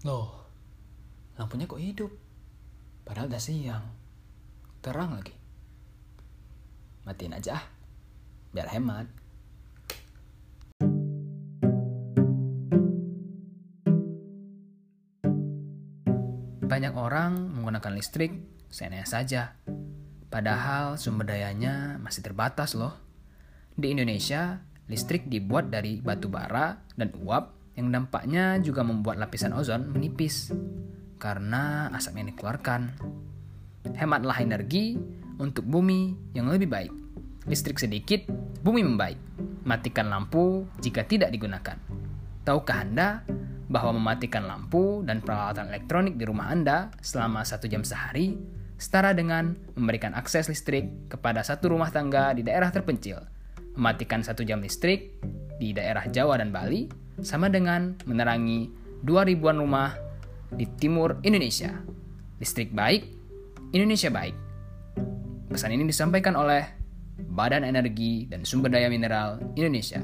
Loh, lampunya kok hidup? Padahal udah siang. Terang lagi. Matiin aja ah, biar hemat. Banyak orang menggunakan listrik seenaknya saja. Padahal sumber dayanya masih terbatas loh. Di Indonesia, listrik dibuat dari batu bara dan uap yang dampaknya juga membuat lapisan ozon menipis karena asap yang dikeluarkan. Hematlah energi untuk bumi yang lebih baik. Listrik sedikit, bumi membaik. Matikan lampu jika tidak digunakan. Tahukah Anda bahwa mematikan lampu dan peralatan elektronik di rumah Anda selama satu jam sehari setara dengan memberikan akses listrik kepada satu rumah tangga di daerah terpencil. Mematikan satu jam listrik di daerah Jawa dan Bali sama dengan menerangi 2000-an rumah di timur Indonesia. Listrik baik, Indonesia baik. Pesan ini disampaikan oleh Badan Energi dan Sumber Daya Mineral Indonesia.